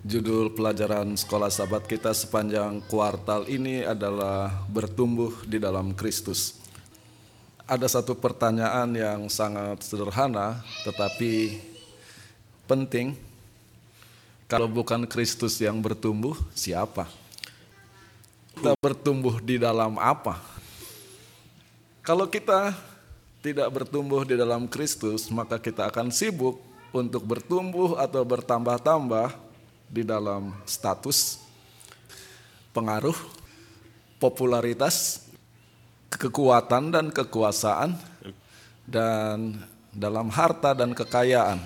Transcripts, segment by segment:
Judul pelajaran sekolah sahabat kita sepanjang kuartal ini adalah bertumbuh di dalam Kristus. Ada satu pertanyaan yang sangat sederhana tetapi penting. Kalau bukan Kristus yang bertumbuh, siapa? Kita bertumbuh di dalam apa? Kalau kita tidak bertumbuh di dalam Kristus, maka kita akan sibuk untuk bertumbuh atau bertambah-tambah di dalam status, pengaruh, popularitas, kekuatan dan kekuasaan, dan dalam harta dan kekayaan.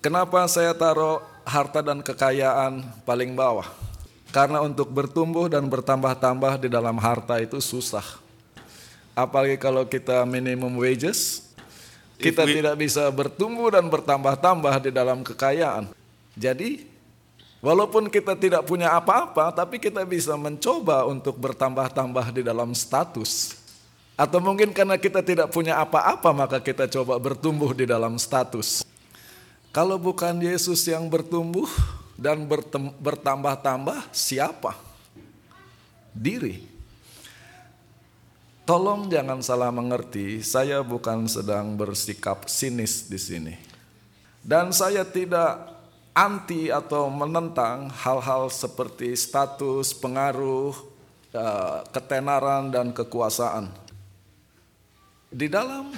Kenapa saya taruh harta dan kekayaan paling bawah? Karena untuk bertumbuh dan bertambah-tambah di dalam harta itu susah. Apalagi kalau kita minimum wages, kita we... tidak bisa bertumbuh dan bertambah-tambah di dalam kekayaan. Jadi, walaupun kita tidak punya apa-apa, tapi kita bisa mencoba untuk bertambah-tambah di dalam status. Atau mungkin karena kita tidak punya apa-apa, maka kita coba bertumbuh di dalam status. Kalau bukan Yesus yang bertumbuh dan bertambah-tambah, siapa? Diri. Tolong jangan salah mengerti, saya bukan sedang bersikap sinis di sini. Dan saya tidak anti atau menentang hal-hal seperti status, pengaruh, eh, ketenaran, dan kekuasaan. Di dalam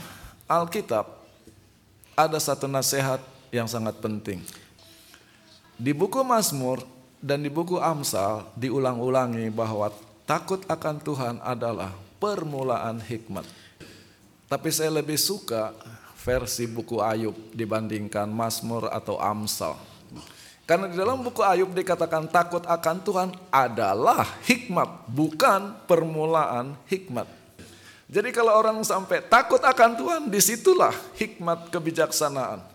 Alkitab ada satu nasihat yang sangat penting. Di buku Mazmur dan di buku Amsal diulang-ulangi bahwa takut akan Tuhan adalah permulaan hikmat. Tapi saya lebih suka versi buku Ayub dibandingkan Mazmur atau Amsal. Karena di dalam buku Ayub dikatakan takut akan Tuhan adalah hikmat, bukan permulaan hikmat. Jadi kalau orang sampai takut akan Tuhan, di situlah hikmat kebijaksanaan.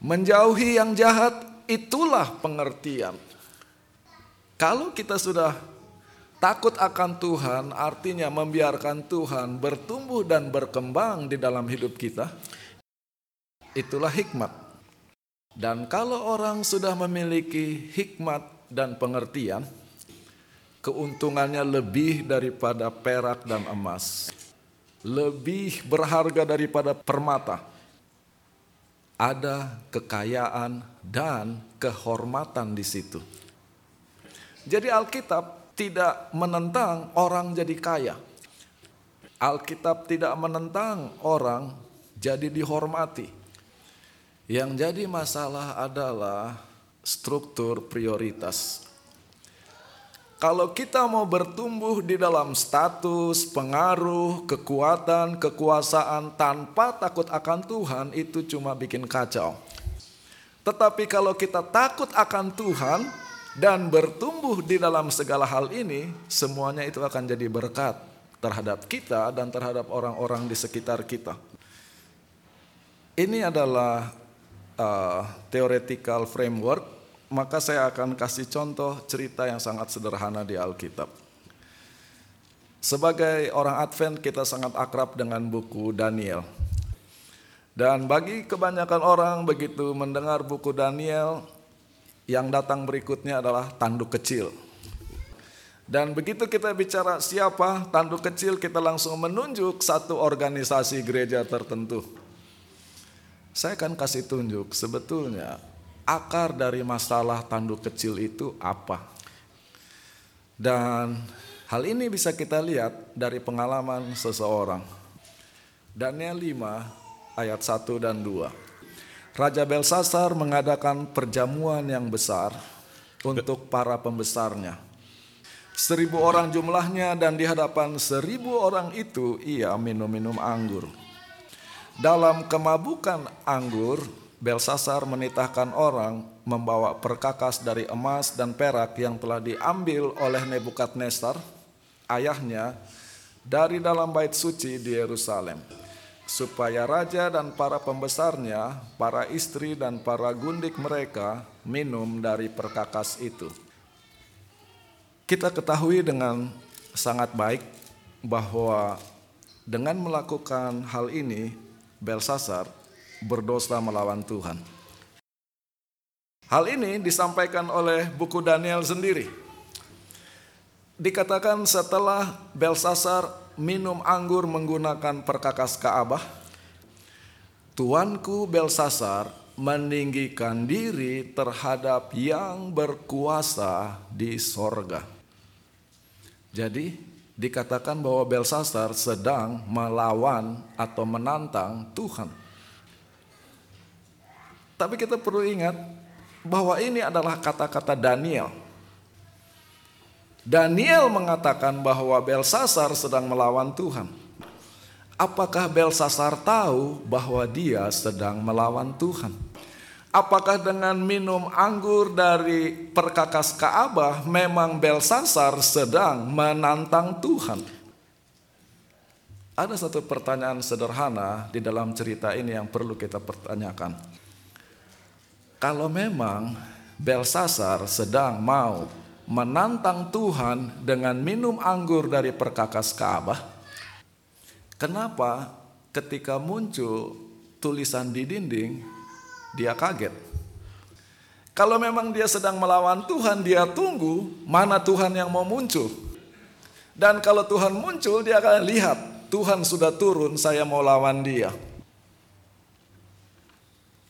Menjauhi yang jahat, itulah pengertian. Kalau kita sudah Takut akan Tuhan artinya membiarkan Tuhan bertumbuh dan berkembang di dalam hidup kita. Itulah hikmat. Dan kalau orang sudah memiliki hikmat dan pengertian, keuntungannya lebih daripada perak dan emas, lebih berharga daripada permata. Ada kekayaan dan kehormatan di situ. Jadi Alkitab tidak menentang orang jadi kaya. Alkitab tidak menentang orang jadi dihormati. Yang jadi masalah adalah struktur prioritas. Kalau kita mau bertumbuh di dalam status, pengaruh, kekuatan, kekuasaan tanpa takut akan Tuhan, itu cuma bikin kacau. Tetapi kalau kita takut akan Tuhan, dan bertumbuh di dalam segala hal ini, semuanya itu akan jadi berkat terhadap kita dan terhadap orang-orang di sekitar kita. Ini adalah uh, theoretical framework, maka saya akan kasih contoh cerita yang sangat sederhana di Alkitab. Sebagai orang Advent kita sangat akrab dengan buku Daniel. Dan bagi kebanyakan orang begitu mendengar buku Daniel, yang datang berikutnya adalah tanduk kecil. Dan begitu kita bicara siapa tanduk kecil, kita langsung menunjuk satu organisasi gereja tertentu. Saya akan kasih tunjuk sebetulnya akar dari masalah tanduk kecil itu apa. Dan hal ini bisa kita lihat dari pengalaman seseorang. Daniel 5 ayat 1 dan 2. Raja Belsasar mengadakan perjamuan yang besar untuk para pembesarnya. Seribu orang jumlahnya dan di hadapan seribu orang itu ia minum-minum anggur. Dalam kemabukan anggur, Belsasar menitahkan orang membawa perkakas dari emas dan perak yang telah diambil oleh Nebukadnezar, ayahnya, dari dalam bait suci di Yerusalem supaya raja dan para pembesarnya, para istri dan para gundik mereka minum dari perkakas itu. Kita ketahui dengan sangat baik bahwa dengan melakukan hal ini, Belsasar berdosa melawan Tuhan. Hal ini disampaikan oleh buku Daniel sendiri. Dikatakan setelah Belsasar minum anggur menggunakan perkakas Ka'bah, tuanku Belsasar meninggikan diri terhadap yang berkuasa di sorga. Jadi dikatakan bahwa Belsasar sedang melawan atau menantang Tuhan. Tapi kita perlu ingat bahwa ini adalah kata-kata Daniel. Daniel mengatakan bahwa Belsasar sedang melawan Tuhan. Apakah Belsasar tahu bahwa dia sedang melawan Tuhan? Apakah dengan minum anggur dari perkakas Ka'bah memang Belsasar sedang menantang Tuhan? Ada satu pertanyaan sederhana di dalam cerita ini yang perlu kita pertanyakan. Kalau memang Belsasar sedang mau menantang Tuhan dengan minum anggur dari perkakas Ka'bah, kenapa ketika muncul tulisan di dinding dia kaget? Kalau memang dia sedang melawan Tuhan, dia tunggu mana Tuhan yang mau muncul. Dan kalau Tuhan muncul, dia akan lihat Tuhan sudah turun, saya mau lawan dia.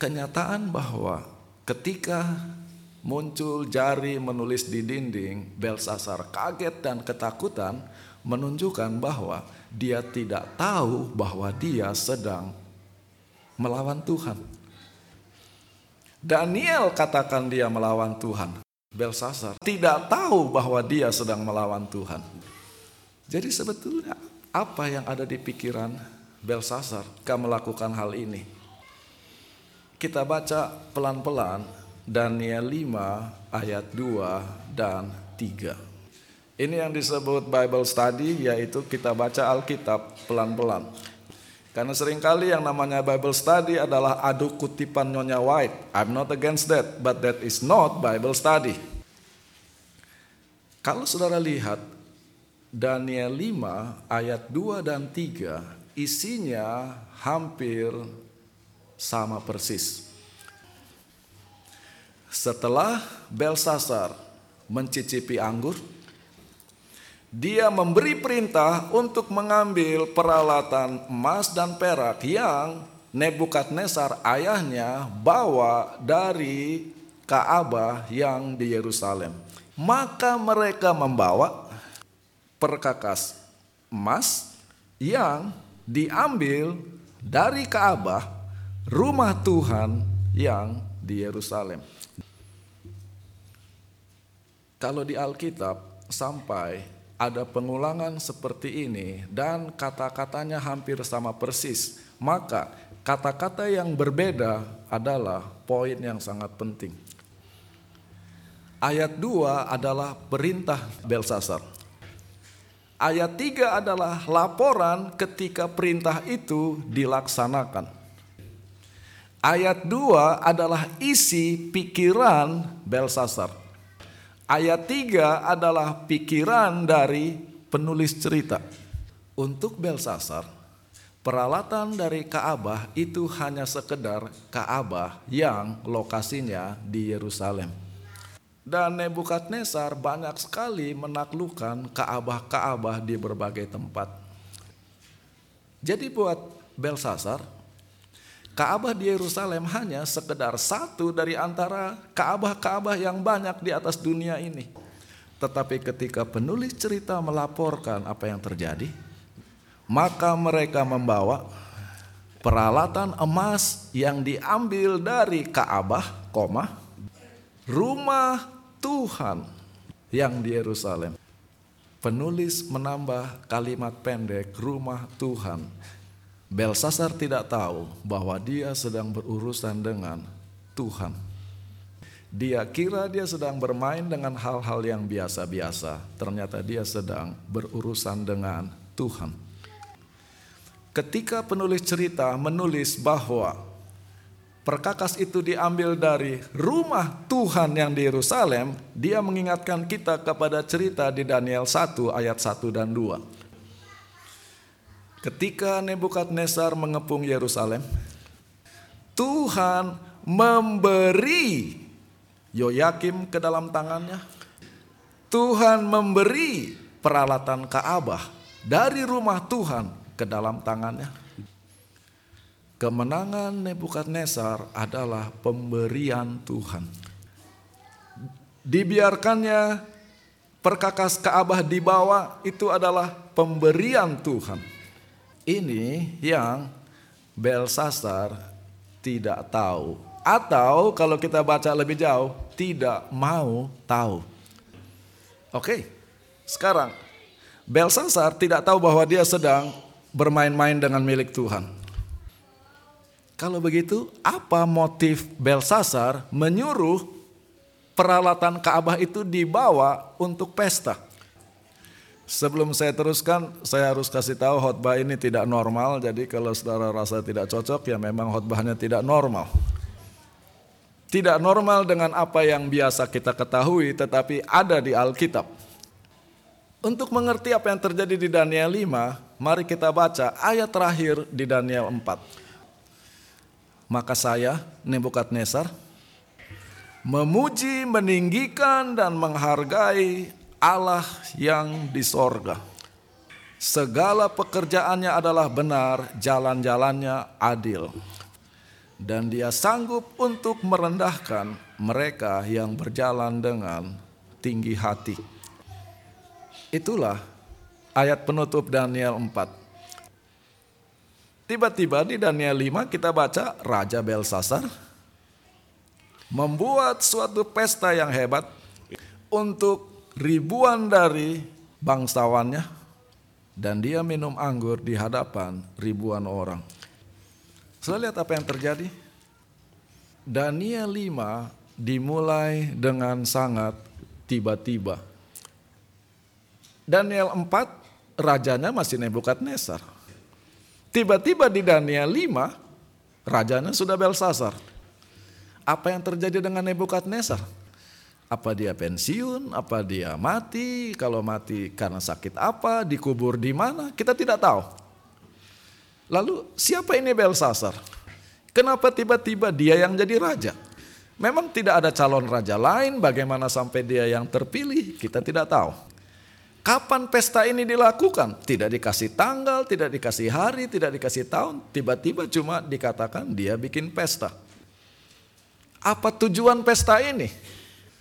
Kenyataan bahwa Ketika muncul jari menulis di dinding, Belsasar kaget dan ketakutan menunjukkan bahwa dia tidak tahu bahwa dia sedang melawan Tuhan. Daniel katakan dia melawan Tuhan. Belsasar tidak tahu bahwa dia sedang melawan Tuhan. Jadi sebetulnya apa yang ada di pikiran Belsasar ketika melakukan hal ini? Kita baca pelan-pelan Daniel 5 ayat 2 dan 3. Ini yang disebut Bible study yaitu kita baca Alkitab pelan-pelan. Karena sering kali yang namanya Bible study adalah adu kutipan Nyonya White. I'm not against that, but that is not Bible study. Kalau saudara lihat Daniel 5 ayat 2 dan 3 isinya hampir sama persis. Setelah Belsasar mencicipi anggur, dia memberi perintah untuk mengambil peralatan emas dan perak yang Nebukadnezar ayahnya bawa dari Kaabah yang di Yerusalem. Maka mereka membawa perkakas emas yang diambil dari Kaabah rumah Tuhan yang di Yerusalem. Kalau di Alkitab sampai ada pengulangan seperti ini dan kata-katanya hampir sama persis, maka kata-kata yang berbeda adalah poin yang sangat penting. Ayat 2 adalah perintah Belsasar. Ayat 3 adalah laporan ketika perintah itu dilaksanakan. Ayat 2 adalah isi pikiran Belsasar. Ayat 3 adalah pikiran dari penulis cerita. Untuk Belsasar, peralatan dari Kaabah itu hanya sekedar Kaabah yang lokasinya di Yerusalem. Dan Nebukadnezar banyak sekali menaklukkan Kaabah-Kaabah di berbagai tempat. Jadi buat Belsasar, Kaabah di Yerusalem hanya sekedar satu dari antara Kaabah-Kaabah yang banyak di atas dunia ini. Tetapi ketika penulis cerita melaporkan apa yang terjadi, maka mereka membawa peralatan emas yang diambil dari Kaabah, koma, rumah Tuhan yang di Yerusalem. Penulis menambah kalimat pendek rumah Tuhan Belsasar tidak tahu bahwa dia sedang berurusan dengan Tuhan. Dia kira dia sedang bermain dengan hal-hal yang biasa-biasa, ternyata dia sedang berurusan dengan Tuhan. Ketika penulis cerita menulis bahwa perkakas itu diambil dari rumah Tuhan yang di Yerusalem, dia mengingatkan kita kepada cerita di Daniel 1 ayat 1 dan 2. Ketika Nebukadnezar mengepung Yerusalem, Tuhan memberi Yoyakim ke dalam tangannya. Tuhan memberi peralatan Ka'bah dari rumah Tuhan ke dalam tangannya. Kemenangan Nebukadnezar adalah pemberian Tuhan. Dibiarkannya perkakas Ka'bah dibawa itu adalah pemberian Tuhan. Ini yang Belsasar tidak tahu. Atau kalau kita baca lebih jauh, tidak mau tahu. Oke, sekarang Belsasar tidak tahu bahwa dia sedang bermain-main dengan milik Tuhan. Kalau begitu, apa motif Belsasar menyuruh peralatan Ka'bah itu dibawa untuk pesta? Sebelum saya teruskan, saya harus kasih tahu khotbah ini tidak normal. Jadi kalau saudara rasa tidak cocok, ya memang khotbahnya tidak normal. Tidak normal dengan apa yang biasa kita ketahui, tetapi ada di Alkitab. Untuk mengerti apa yang terjadi di Daniel 5, mari kita baca ayat terakhir di Daniel 4. Maka saya, Nebukadnezar, memuji, meninggikan, dan menghargai Allah yang di sorga. Segala pekerjaannya adalah benar, jalan-jalannya adil. Dan dia sanggup untuk merendahkan mereka yang berjalan dengan tinggi hati. Itulah ayat penutup Daniel 4. Tiba-tiba di Daniel 5 kita baca Raja Belsasar membuat suatu pesta yang hebat untuk ribuan dari bangsawannya dan dia minum anggur di hadapan ribuan orang. Saya lihat apa yang terjadi. Daniel 5 dimulai dengan sangat tiba-tiba. Daniel 4 rajanya masih Nebukadnezar. Tiba-tiba di Daniel 5, rajanya sudah Belsasar. Apa yang terjadi dengan Nebukadnezar? Apa dia pensiun? Apa dia mati? Kalau mati karena sakit apa? Dikubur di mana? Kita tidak tahu. Lalu siapa ini Belsasar? Kenapa tiba-tiba dia yang jadi raja? Memang tidak ada calon raja lain, bagaimana sampai dia yang terpilih? Kita tidak tahu. Kapan pesta ini dilakukan? Tidak dikasih tanggal, tidak dikasih hari, tidak dikasih tahun. Tiba-tiba cuma dikatakan dia bikin pesta. Apa tujuan pesta ini?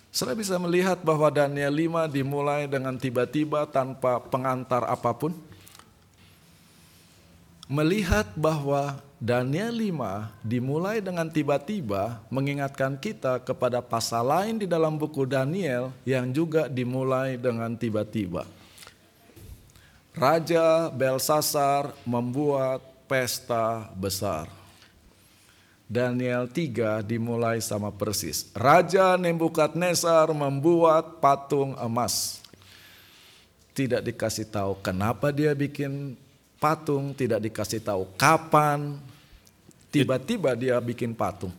Saya bisa melihat bahwa Daniel 5 dimulai dengan tiba-tiba tanpa pengantar apa pun. Melihat bahwa Daniel 5 dimulai dengan tiba-tiba mengingatkan kita kepada pasal lain di dalam buku Daniel yang juga dimulai dengan tiba-tiba. Raja Belsasar membuat pesta besar. Daniel 3 dimulai sama persis. Raja Nebukadnezar membuat patung emas. Tidak dikasih tahu kenapa dia bikin patung, tidak dikasih tahu kapan. Tiba-tiba dia bikin patung.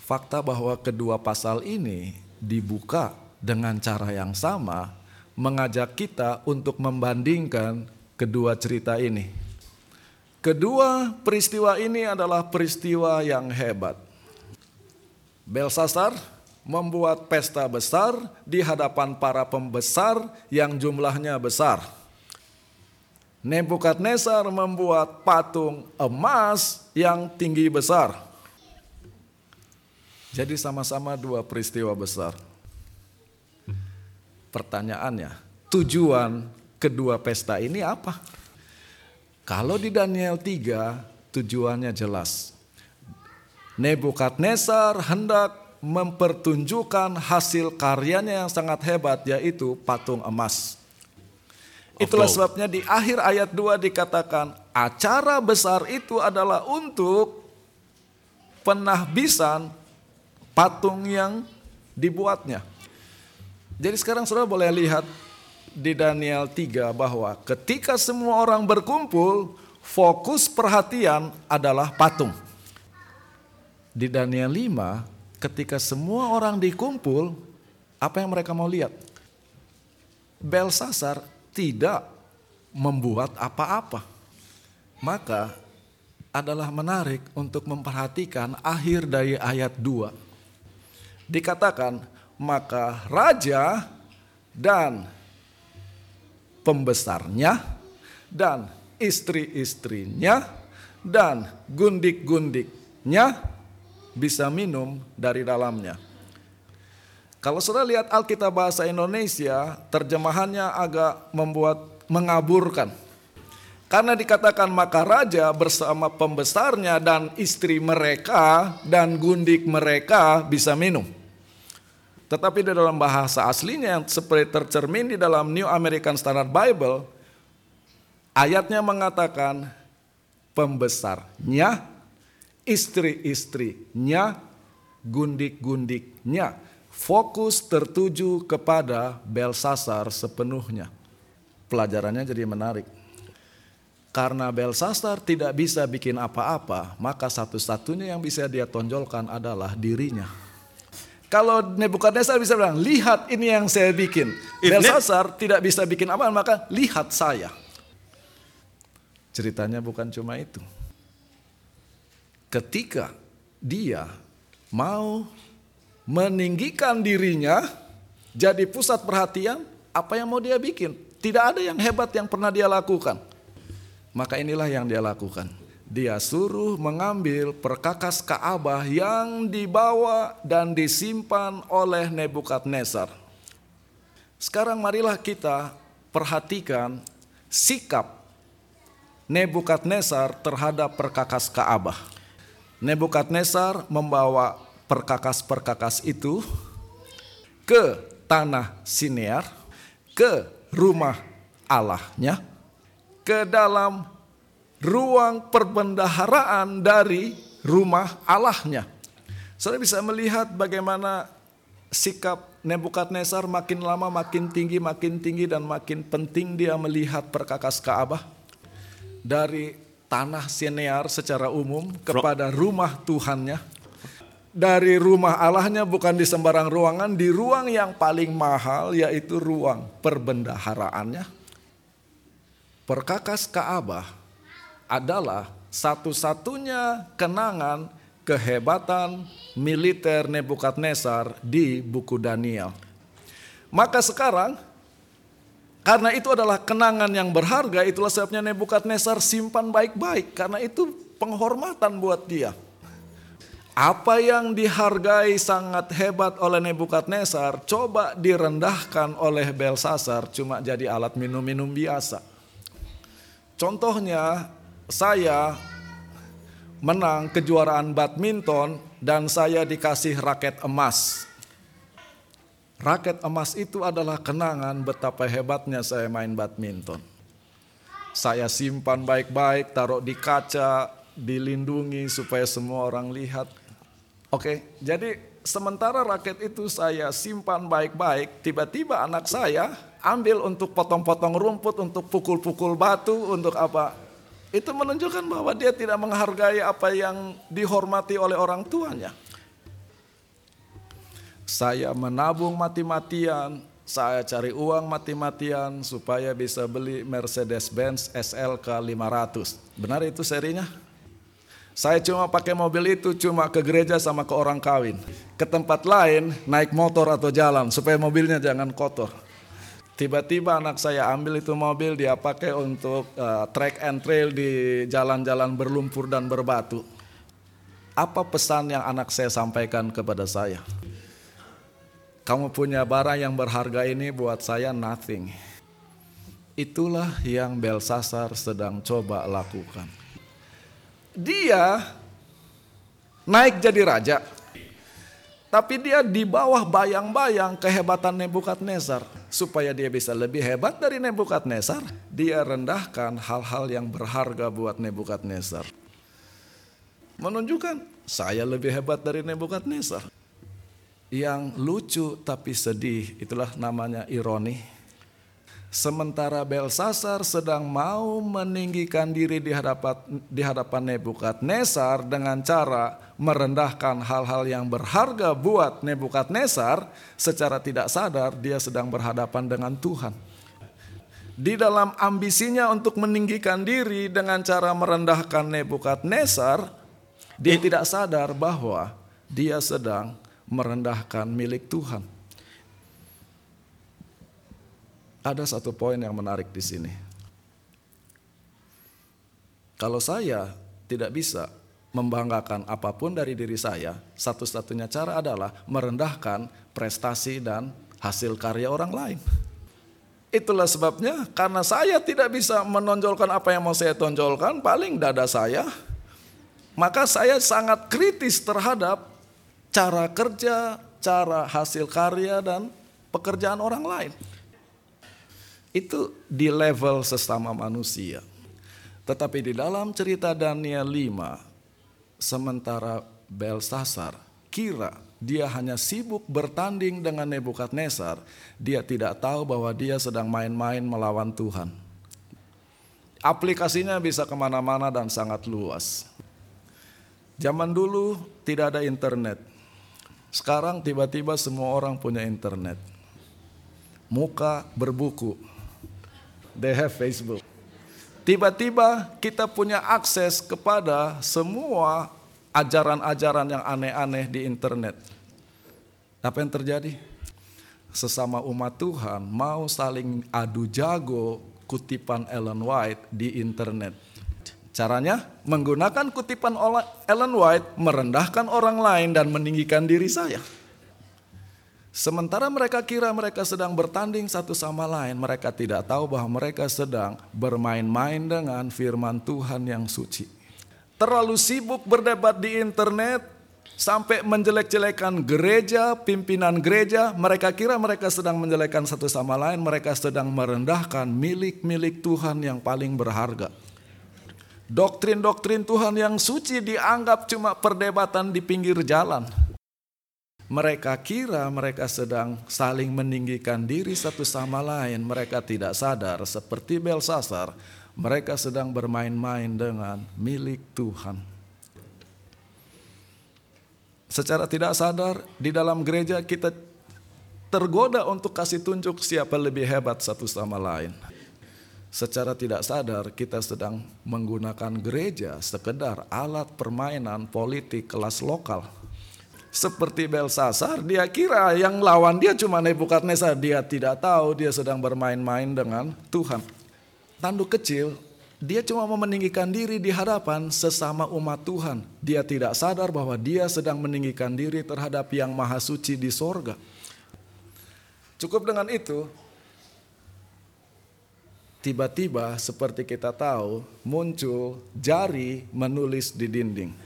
Fakta bahwa kedua pasal ini dibuka dengan cara yang sama mengajak kita untuk membandingkan kedua cerita ini. Kedua peristiwa ini adalah peristiwa yang hebat. Belsasar membuat pesta besar di hadapan para pembesar yang jumlahnya besar. Nebukadnezar membuat patung emas yang tinggi besar. Jadi sama-sama dua peristiwa besar. Pertanyaannya, tujuan kedua pesta ini apa? Kalau di Daniel 3 tujuannya jelas. Nebukadnezar hendak mempertunjukkan hasil karyanya yang sangat hebat yaitu patung emas. Itulah sebabnya di akhir ayat 2 dikatakan acara besar itu adalah untuk penahbisan patung yang dibuatnya. Jadi sekarang saudara boleh lihat di Daniel 3 bahwa ketika semua orang berkumpul, fokus perhatian adalah patung. Di Daniel 5, ketika semua orang dikumpul, apa yang mereka mau lihat? Belsasar tidak membuat apa-apa. Maka adalah menarik untuk memperhatikan akhir dari ayat 2. dikatakan maka raja dan pembesarnya dan istri-istrinya dan gundik-gundiknya bisa minum dari dalamnya. Kalau sudah lihat Alkitab bahasa Indonesia, terjemahannya agak membuat mengaburkan. Karena dikatakan maka raja bersama pembesarnya dan istri mereka dan gundik mereka bisa minum. Tetapi di dalam bahasa aslinya yang seperti tercermin di dalam New American Standard Bible, ayatnya mengatakan pembesarnya, istri-istrinya, gundik-gundiknya fokus tertuju kepada Belsasar sepenuhnya. Pelajarannya jadi menarik. Karena Belsasar tidak bisa bikin apa-apa, maka satu-satunya yang bisa dia tonjolkan adalah dirinya. Kalau Nebukadnezar bisa bilang, lihat ini yang saya bikin. Belsasar tidak bisa bikin apa, maka lihat saya. Ceritanya bukan cuma itu. Ketika dia mau meninggikan dirinya jadi pusat perhatian, apa yang mau dia bikin? Tidak ada yang hebat yang pernah dia lakukan. Maka inilah yang dia lakukan. Dia suruh mengambil perkakas Ka'bah yang dibawa dan disimpan oleh Nebukadnezar. Sekarang marilah kita perhatikan sikap Nebukadnezar terhadap perkakas Ka'bah. Nebukadnezar membawa perkakas-perkakas itu ke tanah Sinear, ke rumah Allahnya, ke dalam ruang perbendaharaan dari rumah Allahnya. Saudara bisa melihat bagaimana sikap Nebukadnezar makin lama makin tinggi, makin tinggi dan makin penting dia melihat perkakas Ka'bah dari tanah Sinear secara umum kepada rumah Tuhannya dari rumah Allahnya bukan di sembarang ruangan, di ruang yang paling mahal yaitu ruang perbendaharaannya. Perkakas Ka'bah adalah satu-satunya kenangan kehebatan militer Nebukadnezar di buku Daniel. Maka sekarang karena itu adalah kenangan yang berharga, itulah sebabnya Nebukadnezar simpan baik-baik karena itu penghormatan buat dia. Apa yang dihargai sangat hebat oleh Nebukadnezar coba direndahkan oleh Belsasar cuma jadi alat minum-minum biasa. Contohnya saya menang kejuaraan badminton dan saya dikasih raket emas. Raket emas itu adalah kenangan betapa hebatnya saya main badminton. Saya simpan baik-baik, taruh di kaca, dilindungi supaya semua orang lihat Oke, jadi sementara raket itu saya simpan baik-baik, tiba-tiba anak saya ambil untuk potong-potong rumput, untuk pukul-pukul batu, untuk apa? Itu menunjukkan bahwa dia tidak menghargai apa yang dihormati oleh orang tuanya. Saya menabung mati-matian, saya cari uang mati-matian supaya bisa beli Mercedes-Benz SLK 500. Benar itu serinya? Saya cuma pakai mobil itu cuma ke gereja sama ke orang kawin. Ke tempat lain naik motor atau jalan supaya mobilnya jangan kotor. Tiba-tiba anak saya ambil itu mobil dia pakai untuk uh, track and trail di jalan-jalan berlumpur dan berbatu. Apa pesan yang anak saya sampaikan kepada saya? Kamu punya barang yang berharga ini buat saya nothing. Itulah yang Belsasar sedang coba lakukan dia naik jadi raja. Tapi dia di bawah bayang-bayang kehebatan Nebukadnezar. Supaya dia bisa lebih hebat dari Nebukadnezar, dia rendahkan hal-hal yang berharga buat Nebukadnezar. Menunjukkan saya lebih hebat dari Nebukadnezar. Yang lucu tapi sedih, itulah namanya ironi Sementara Belsasar sedang mau meninggikan diri di hadapan di hadapan Nebukadnezar dengan cara merendahkan hal-hal yang berharga buat Nebukadnezar, secara tidak sadar dia sedang berhadapan dengan Tuhan. Di dalam ambisinya untuk meninggikan diri dengan cara merendahkan Nebukadnezar, dia tidak sadar bahwa dia sedang merendahkan milik Tuhan. Ada satu poin yang menarik di sini. Kalau saya tidak bisa membanggakan apa pun dari diri saya, satu-satunya cara adalah merendahkan prestasi dan hasil karya orang lain. Itulah sebabnya karena saya tidak bisa menonjolkan apa yang mau saya tonjolkan, paling dada saya, maka saya sangat kritis terhadap cara kerja, cara hasil karya dan pekerjaan orang lain. Itu di level sesama manusia. Tetapi di dalam cerita Daniel 5, sementara Belsasar kira dia hanya sibuk bertanding dengan Nebukadnezar, dia tidak tahu bahwa dia sedang main-main melawan Tuhan. Aplikasinya bisa ke mana-mana dan sangat luas. Zaman dulu tidak ada internet. Sekarang tiba-tiba semua orang punya internet. Muka berbuku. They have Facebook. Tiba-tiba kita punya akses kepada semua ajaran-ajaran yang aneh-aneh di internet. Apa yang terjadi? Sesama umat Tuhan mau saling adu jago kutipan Ellen White di internet. Caranya menggunakan kutipan Ellen White merendahkan orang lain dan meninggikan diri saya. Sementara mereka kira mereka sedang bertanding satu sama lain, mereka tidak tahu bahwa mereka sedang bermain-main dengan firman Tuhan yang suci terlalu sibuk berdebat di internet sampai menjelek-jelekan gereja, pimpinan gereja, mereka kira mereka sedang menjelekkan satu sama lain, mereka sedang merendahkan milik-milik Tuhan yang paling berharga. Doktrin-doktrin Tuhan yang suci dianggap cuma perdebatan di pinggir jalan. Mereka kira mereka sedang saling meninggikan diri satu sama lain. Mereka tidak sadar seperti Belsasar mereka sedang bermain-main dengan milik Tuhan. Secara tidak sadar di dalam gereja kita tergoda untuk kasih tunjuk siapa lebih hebat satu sama lain. Secara tidak sadar kita sedang menggunakan gereja sekedar alat permainan politik kelas lokal. Seperti Belsasar, dia kira yang lawan dia cuma Nebukadnezar. Dia tidak tahu dia sedang bermain-main dengan Tuhan tanduk kecil, dia cuma meninggikan diri di hadapan sesama umat Tuhan. Dia tidak sadar bahwa dia sedang meninggikan diri terhadap yang maha suci di sorga. Cukup dengan itu, tiba-tiba seperti kita tahu muncul jari menulis di dinding.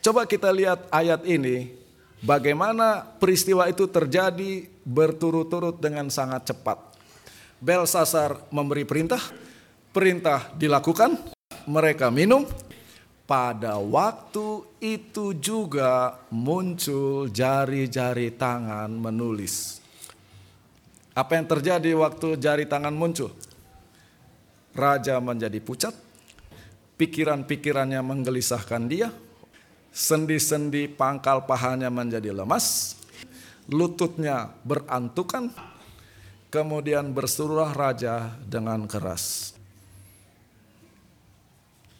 Coba kita lihat ayat ini, bagaimana peristiwa itu terjadi berturut-turut dengan sangat cepat. Belsasar memberi perintah, perintah dilakukan, mereka minum. Pada waktu itu juga muncul jari-jari tangan menulis. Apa yang terjadi waktu jari tangan muncul? Raja menjadi pucat, pikiran-pikirannya menggelisahkan dia, sendi-sendi pangkal pahanya menjadi lemas, lututnya berantukan, Kemudian bersuruhlah raja dengan keras.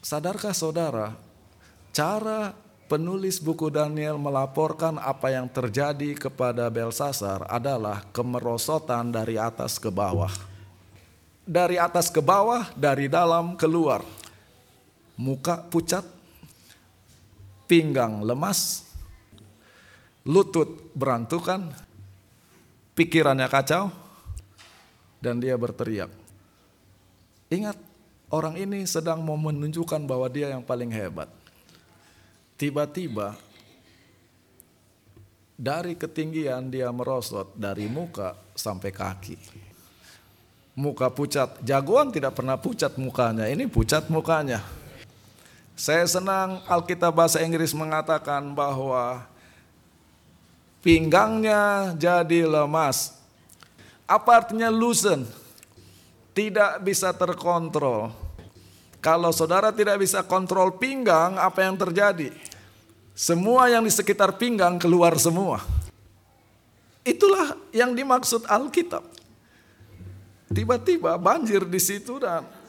Sadarkah saudara, cara penulis buku Daniel melaporkan apa yang terjadi kepada Belsasar adalah kemerosotan dari atas ke bawah. Dari atas ke bawah, dari dalam keluar. Muka pucat, pinggang lemas, lutut berantukan, pikirannya kacau, dan dia berteriak. Ingat, orang ini sedang mau menunjukkan bahwa dia yang paling hebat. Tiba-tiba dari ketinggian dia merosot dari muka sampai kaki. Muka pucat, jagoan tidak pernah pucat mukanya, ini pucat mukanya. Saya senang Alkitab bahasa Inggris mengatakan bahwa pinggangnya jadi lemas, apa artinya loosen? Tidak bisa terkontrol. Kalau saudara tidak bisa kontrol pinggang, apa yang terjadi? Semua yang di sekitar pinggang keluar semua. Itulah yang dimaksud Alkitab. Tiba-tiba banjir di situ dan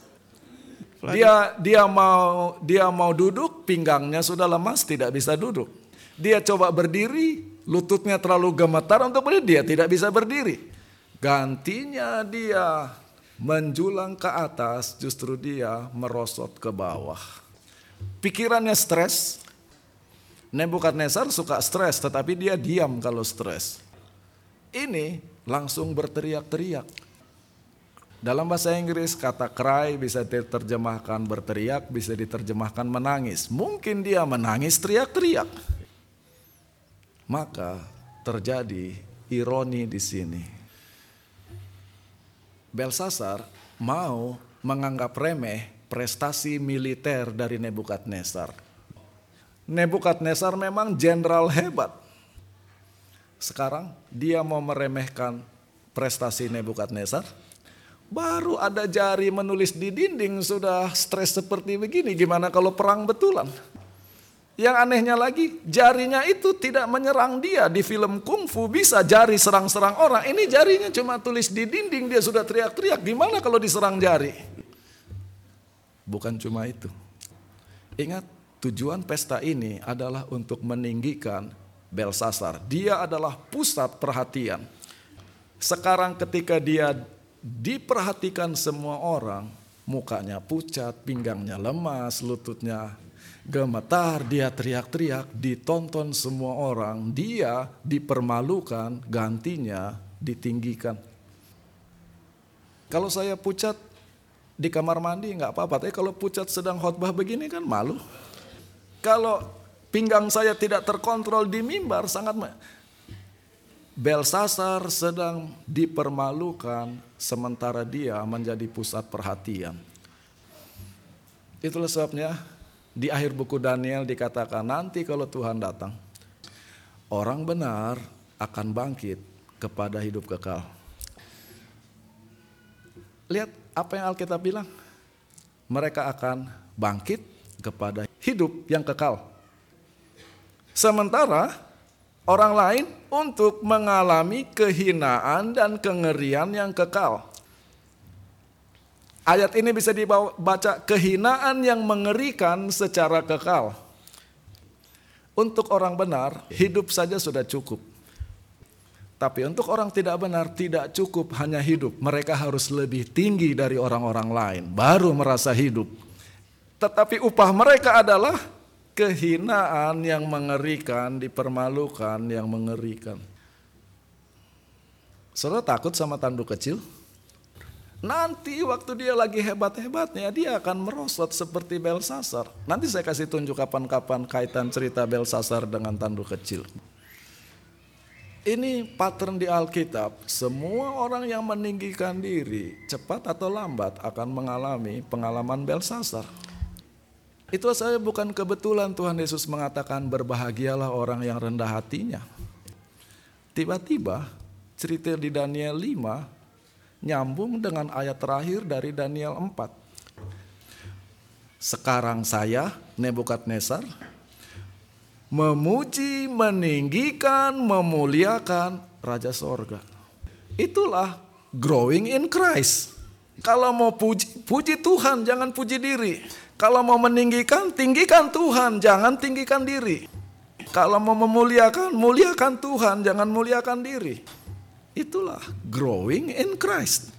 dia dia mau dia mau duduk, pinggangnya sudah lemas, tidak bisa duduk. Dia coba berdiri, lututnya terlalu gemetar untuk berdiri, dia tidak bisa berdiri. Gantinya dia menjulang ke atas, justru dia merosot ke bawah. Pikirannya stres. Nebukadnezar suka stres, tetapi dia diam kalau stres. Ini langsung berteriak-teriak. Dalam bahasa Inggris kata cry bisa diterjemahkan berteriak, bisa diterjemahkan menangis. Mungkin dia menangis teriak-teriak. Maka terjadi ironi di sini. Belsasar mau menganggap remeh prestasi militer dari Nebukadnezar. Nebukadnezar memang jenderal hebat. Sekarang dia mau meremehkan prestasi Nebukadnezar. Baru ada jari menulis di dinding sudah stres seperti begini. Gimana kalau perang betulan? Yang anehnya lagi, jarinya itu tidak menyerang dia. Di film kungfu bisa jari serang-serang orang. Ini jarinya cuma tulis di dinding, dia sudah teriak-teriak. Gimana kalau diserang jari? Bukan cuma itu. Ingat, tujuan pesta ini adalah untuk meninggikan Belsasar. Dia adalah pusat perhatian. Sekarang ketika dia diperhatikan semua orang, mukanya pucat, pinggangnya lemas, lututnya gemetar, dia teriak-teriak, ditonton semua orang, dia dipermalukan, gantinya ditinggikan. Kalau saya pucat di kamar mandi nggak apa-apa, tapi kalau pucat sedang khotbah begini kan malu. Kalau pinggang saya tidak terkontrol di mimbar sangat Belsasar sedang dipermalukan sementara dia menjadi pusat perhatian. Itulah sebabnya di akhir buku Daniel dikatakan nanti kalau Tuhan datang, orang benar akan bangkit kepada hidup kekal. Lihat apa yang Alkitab bilang. Mereka akan bangkit kepada hidup yang kekal. Sementara orang lain untuk mengalami kehinaan dan kengerian yang kekal. Ayat ini bisa dibaca kehinaan yang mengerikan secara kekal. Untuk orang benar, hidup saja sudah cukup. Tapi untuk orang tidak benar, tidak cukup hanya hidup. Mereka harus lebih tinggi dari orang-orang lain, baru merasa hidup. Tetapi upah mereka adalah kehinaan yang mengerikan, dipermalukan yang mengerikan. Saudara takut sama tanduk kecil? Nanti waktu dia lagi hebat-hebatnya dia akan merosot seperti Belsasar. Nanti saya kasih tunjuk kapan-kapan kaitan cerita Belsasar dengan tanduk kecil. Ini pattern di Alkitab, semua orang yang meninggikan diri cepat atau lambat akan mengalami pengalaman Belsasar. Itu saya bukan kebetulan Tuhan Yesus mengatakan berbahagialah orang yang rendah hatinya. Tiba-tiba cerita di Daniel 5 nyambung dengan ayat terakhir dari Daniel 4. Sekarang saya, Nebukadnezar, memuji, meninggikan, memuliakan Raja Sorga. Itulah growing in Christ. Kalau mau puji, puji Tuhan, jangan puji diri. Kalau mau meninggikan, tinggikan Tuhan, jangan tinggikan diri. Kalau mau memuliakan, muliakan Tuhan, jangan muliakan diri. Itulah growing in Christ.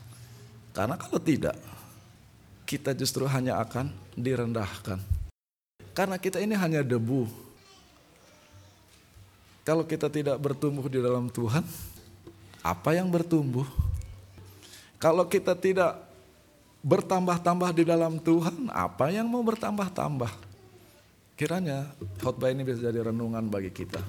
Karena kalau tidak, kita justru hanya akan direndahkan. Karena kita ini hanya debu. Kalau kita tidak bertumbuh di dalam Tuhan, apa yang bertumbuh? Kalau kita tidak bertambah-tambah di dalam Tuhan, apa yang mau bertambah-tambah? Kiranya khotbah ini bisa jadi renungan bagi kita.